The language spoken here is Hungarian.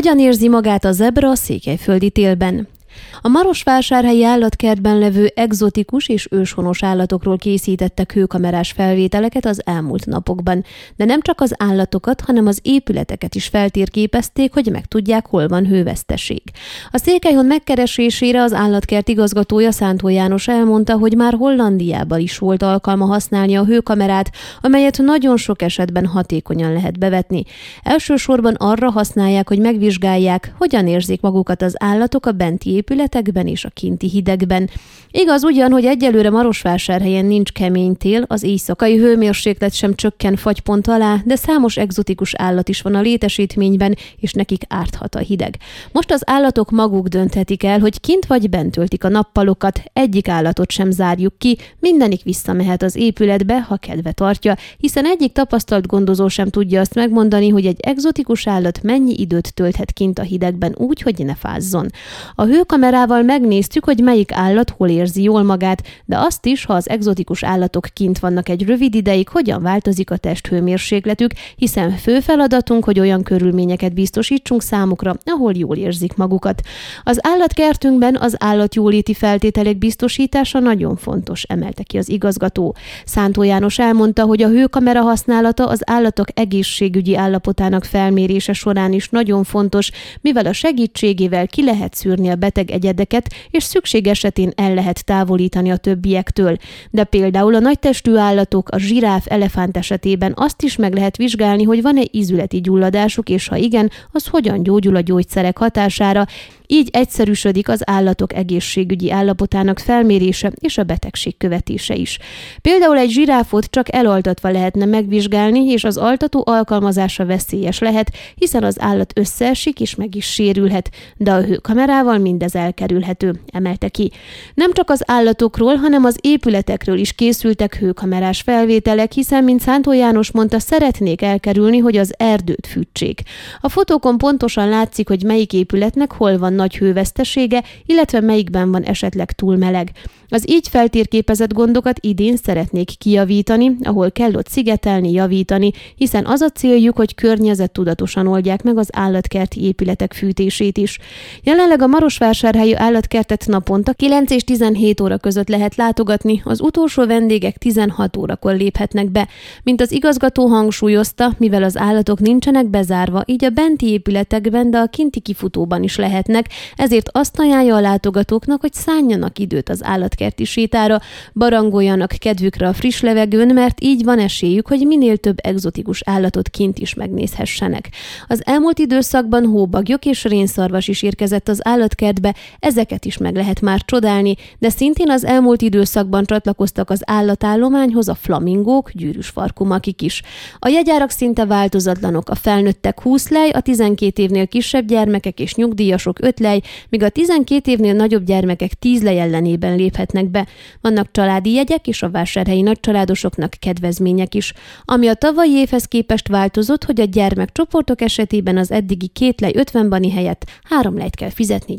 Hogyan érzi magát a zebra a székelyföldi télben? A Marosvásárhelyi állatkertben levő egzotikus és őshonos állatokról készítettek hőkamerás felvételeket az elmúlt napokban, de nem csak az állatokat, hanem az épületeket is feltérképezték, hogy megtudják, hol van hőveszteség. A Székelyhon megkeresésére az állatkert igazgatója Szántó János elmondta, hogy már Hollandiában is volt alkalma használni a hőkamerát, amelyet nagyon sok esetben hatékonyan lehet bevetni. Elsősorban arra használják, hogy megvizsgálják, hogyan érzik magukat az állatok a benti épületekben és a kinti hidegben. Igaz ugyan, hogy egyelőre Marosvásárhelyen nincs kemény tél, az éjszakai hőmérséklet sem csökken fagypont alá, de számos egzotikus állat is van a létesítményben, és nekik árthat a hideg. Most az állatok maguk dönthetik el, hogy kint vagy bent töltik a nappalokat, egyik állatot sem zárjuk ki, mindenik visszamehet az épületbe, ha kedve tartja, hiszen egyik tapasztalt gondozó sem tudja azt megmondani, hogy egy egzotikus állat mennyi időt tölthet kint a hidegben úgy, hogy ne fázzon. A hő kamerával megnéztük, hogy melyik állat hol érzi jól magát, de azt is, ha az egzotikus állatok kint vannak egy rövid ideig, hogyan változik a testhőmérsékletük, hiszen fő feladatunk, hogy olyan körülményeket biztosítsunk számukra, ahol jól érzik magukat. Az állatkertünkben az állatjóléti feltételek biztosítása nagyon fontos, emelte ki az igazgató. Szántó János elmondta, hogy a hőkamera használata az állatok egészségügyi állapotának felmérése során is nagyon fontos, mivel a segítségével ki lehet szűrni a beteg beteg egyedeket, és szükség esetén el lehet távolítani a többiektől. De például a nagytestű állatok, a zsiráf, elefánt esetében azt is meg lehet vizsgálni, hogy van-e ízületi gyulladásuk, és ha igen, az hogyan gyógyul a gyógyszerek hatására, így egyszerűsödik az állatok egészségügyi állapotának felmérése és a betegség követése is. Például egy zsiráfot csak elaltatva lehetne megvizsgálni, és az altató alkalmazása veszélyes lehet, hiszen az állat összeesik és meg is sérülhet, de a hőkamerával mindez elkerülhető, emelte ki. Nem csak az állatokról, hanem az épületekről is készültek hőkamerás felvételek, hiszen, mint Szántó János mondta, szeretnék elkerülni, hogy az erdőt fűtsék. A fotókon pontosan látszik, hogy melyik épületnek hol van nagy hővesztesége, illetve melyikben van esetleg túl meleg. Az így feltérképezett gondokat idén szeretnék kijavítani, ahol kell ott szigetelni, javítani, hiszen az a céljuk, hogy környezettudatosan oldják meg az állatkerti épületek fűtését is. Jelenleg a Marosvásárhelyi állatkertet naponta 9 és 17 óra között lehet látogatni, az utolsó vendégek 16 órakor léphetnek be. Mint az igazgató hangsúlyozta, mivel az állatok nincsenek bezárva, így a benti épületekben, de a kinti kifutóban is lehetnek, ezért azt ajánlja a látogatóknak, hogy szálljanak időt az állatkerti sétára, barangoljanak kedvükre a friss levegőn, mert így van esélyük, hogy minél több egzotikus állatot kint is megnézhessenek. Az elmúlt időszakban hóbagyok és rénszarvas is érkezett az állatkertbe, ezeket is meg lehet már csodálni, de szintén az elmúlt időszakban csatlakoztak az állatállományhoz a flamingók, gyűrűs farkumakik is. A jegyárak szinte változatlanok, a felnőttek 20 lej, a 12 évnél kisebb gyermekek és nyugdíjasok 5 lej, míg a 12 évnél nagyobb gyermekek 10 lej ellenében léphetnek be. Vannak családi jegyek és a vásárhelyi nagycsaládosoknak kedvezmények is. Ami a tavalyi évhez képest változott, hogy a gyermekcsoportok esetében az eddigi két lej 50 bani helyett három lejt kell fizetni